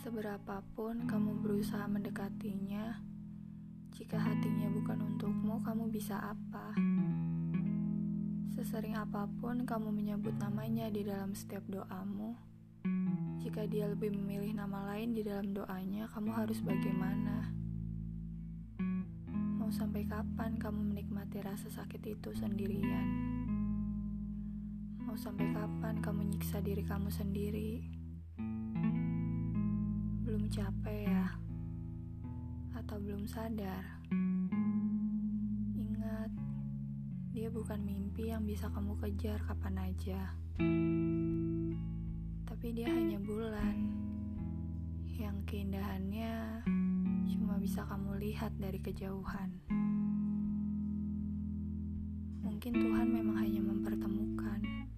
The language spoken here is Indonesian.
apa pun kamu berusaha mendekatinya, jika hatinya bukan untukmu, kamu bisa apa? Sesering apa pun kamu menyebut namanya di dalam setiap doamu, jika dia lebih memilih nama lain di dalam doanya, kamu harus bagaimana? Mau sampai kapan kamu menikmati rasa sakit itu sendirian? Mau sampai kapan kamu nyiksa diri kamu sendiri? Capek ya? Atau belum sadar? Ingat, dia bukan mimpi yang bisa kamu kejar kapan aja. Tapi dia hanya bulan yang keindahannya cuma bisa kamu lihat dari kejauhan. Mungkin Tuhan memang hanya mempertemukan